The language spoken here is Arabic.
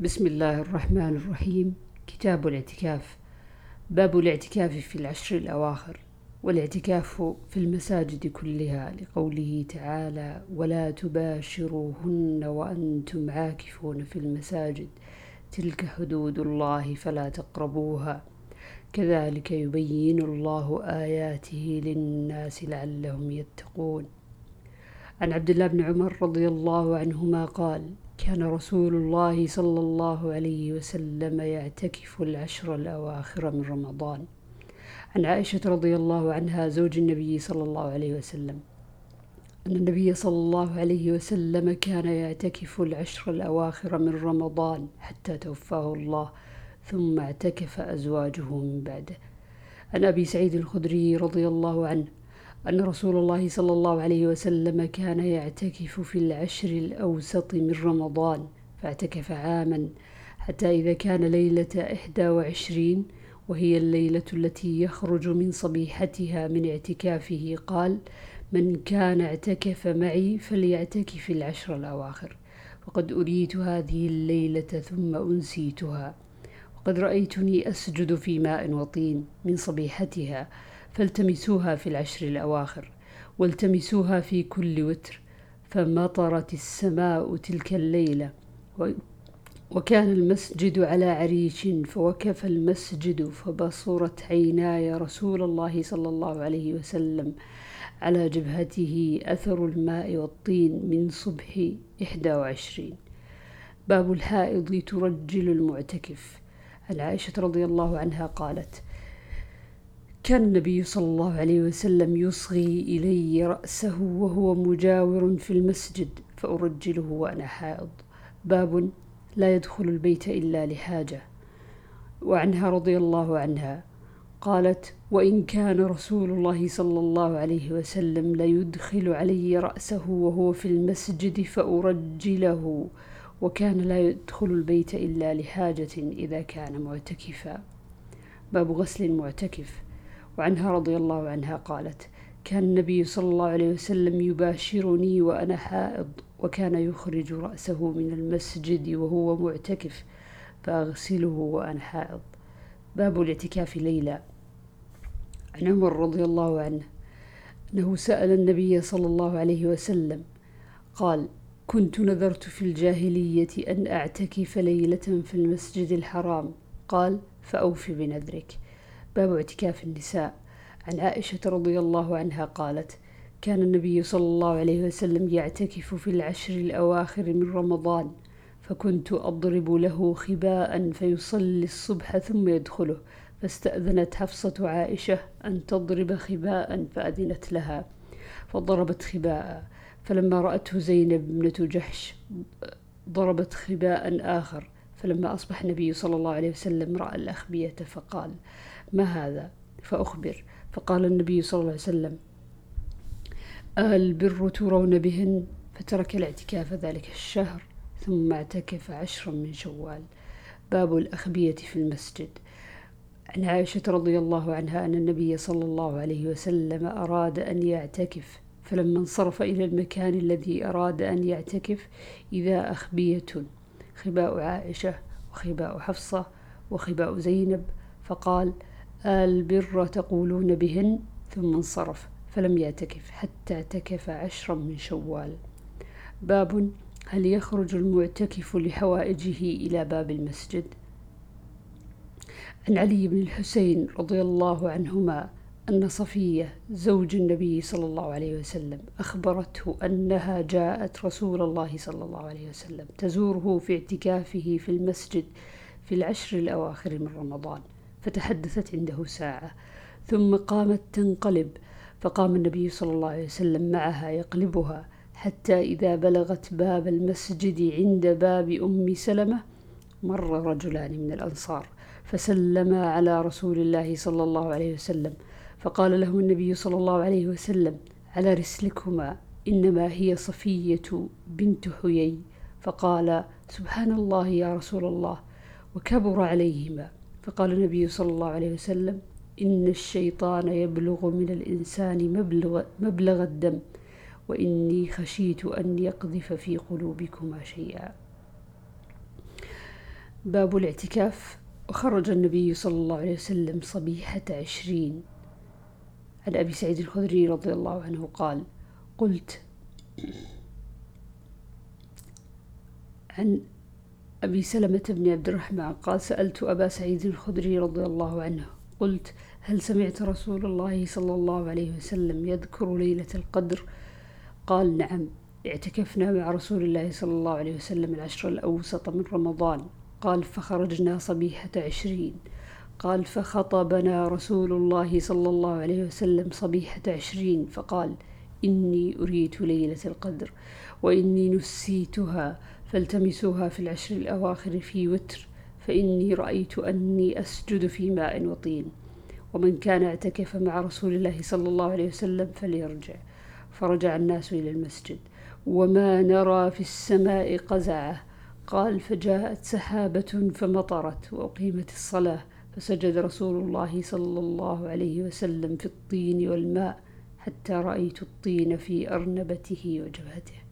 بسم الله الرحمن الرحيم. كتاب الاعتكاف. باب الاعتكاف في العشر الأواخر والاعتكاف في المساجد كلها لقوله تعالى ولا تباشروهن وأنتم عاكفون في المساجد تلك حدود الله فلا تقربوها كذلك يبين الله آياته للناس لعلهم يتقون. عن عبد الله بن عمر رضي الله عنهما قال كان رسول الله صلى الله عليه وسلم يعتكف العشر الأواخر من رمضان. عن عائشة رضي الله عنها زوج النبي صلى الله عليه وسلم. أن النبي صلى الله عليه وسلم كان يعتكف العشر الأواخر من رمضان حتى توفاه الله ثم اعتكف أزواجه من بعده. عن أبي سعيد الخدري رضي الله عنه أن رسول الله صلى الله عليه وسلم كان يعتكف في العشر الأوسط من رمضان فاعتكف عاما حتى إذا كان ليلة إحدى وعشرين وهي الليلة التي يخرج من صبيحتها من اعتكافه قال من كان اعتكف معي فليعتكف العشر الأواخر وقد أريت هذه الليلة ثم أنسيتها وقد رأيتني أسجد في ماء وطين من صبيحتها فالتمسوها في العشر الأواخر والتمسوها في كل وتر فمطرت السماء تلك الليلة. وكان المسجد على عريش فوكف المسجد فبصرت عيناي رسول الله صلى الله عليه وسلم على جبهته أثر الماء والطين من صبح إحدى وعشرين. باب الحائض ترجل المعتكف. عن عائشة رضي الله عنها قالت كان النبي صلى الله عليه وسلم يصغي إلي رأسه وهو مجاور في المسجد فأرجله وأنا حائض. باب لا يدخل البيت إلا لحاجة. وعنها رضي الله عنها قالت وإن كان رسول الله صلى الله عليه وسلم ليدخل علي رأسه وهو في المسجد فأرجله وكان لا يدخل البيت إلا لحاجة إذا كان معتكفا. باب غسل المعتكف. وعنها رضي الله عنها قالت كان النبي صلى الله عليه وسلم يباشرني وأنا حائض وكان يخرج رأسه من المسجد وهو معتكف فأغسله وأنا حائض. باب الاعتكاف ليلى. عن عمر رضي الله عنه أنه سأل النبي صلى الله عليه وسلم قال كنت نذرت في الجاهلية أن أعتكف ليلة في المسجد الحرام. قال فأوف بنذرك. باب اعتكاف النساء. عن عائشة رضي الله عنها قالت كان النبي صلى الله عليه وسلم يعتكف في العشر الأواخر من رمضان فكنت أضرب له خباء فيصلي الصبح ثم يدخله فاستأذنت حفصة عائشة أن تضرب خباء فأذنت لها فضربت خباء. فلما رأته زينب ابنة جحش ضربت خباء آخر فلما أصبح النبي صلى الله عليه وسلم رأى الأخبية فقال ما هذا؟ فأخبر. فقال النبي صلى الله عليه وسلم البر ترون بهن. فترك الاعتكاف ذلك الشهر ثم اعتكف عشرا من شوال. باب الأخبية في المسجد. عن عائشة رضي الله عنها أن النبي صلى الله عليه وسلم أراد أن يعتكف. فلما انصرف إلى المكان الذي أراد أن يعتكف إذا أخبية خباء عائشة وخباء حفصة وخباء زينب فقال البر تقولون بهن؟ ثم انصرف فلم يعتكف حتى اعتكف عشرا من شوال. باب هل يخرج المعتكف لحوائجه إلى باب المسجد؟ عن علي بن الحسين رضي الله عنهما أن صفية زوج النبي صلى الله عليه وسلم أخبرته أنها جاءت رسول الله صلى الله عليه وسلم تزوره في اعتكافه في المسجد في العشر الأواخر من رمضان فتحدثت عنده ساعة ثم قامت تنقلب فقام النبي صلى الله عليه وسلم معها يقلبها حتى إذا بلغت باب المسجد عند باب أم سلمة مر رجلان من الأنصار فسلما على رسول الله صلى الله عليه وسلم فقال له النبي صلى الله عليه وسلم على رسلكما إنما هي صفية بنت حيي. فقال سبحان الله يا رسول الله. وكبر عليهما. فقال النبي صلى الله عليه وسلم إن الشيطان يبلغ من الإنسان مبلغ, مبلغ الدم وإني خشيت أن يقذف في قلوبكما شيئا. باب الاعتكاف. وخرج النبي صلى الله عليه وسلم صبيحة عشرين. عن أبي سعيد الخدري رضي الله عنه قال قلت عن أبي سلمة بن عبد الرحمن قال سألت أبا سعيد الخدري رضي الله عنه قلت هل سمعت رسول الله صلى الله عليه وسلم يذكر ليلة القدر؟ قال نعم اعتكفنا مع رسول الله صلى الله عليه وسلم العشر الأوسط من رمضان قال فخرجنا صبيحة عشرين. قال فخطبنا رسول الله صلى الله عليه وسلم صبيحة عشرين فقال إني أريت ليلة القدر وإني نسيتها فالتمسوها في العشر الأواخر في وتر فإني رأيت أني أسجد في ماء وطين ومن كان اعتكف مع رسول الله صلى الله عليه وسلم فليرجع. فرجع الناس إلى المسجد. وما نرى في السماء قزعة. قال فجاءت سحابة فمطرت وأقيمت الصلاة فسجد رسول الله صلى الله عليه وسلم في الطين والماء حتى رأيت الطين في أرنبته وجبهته.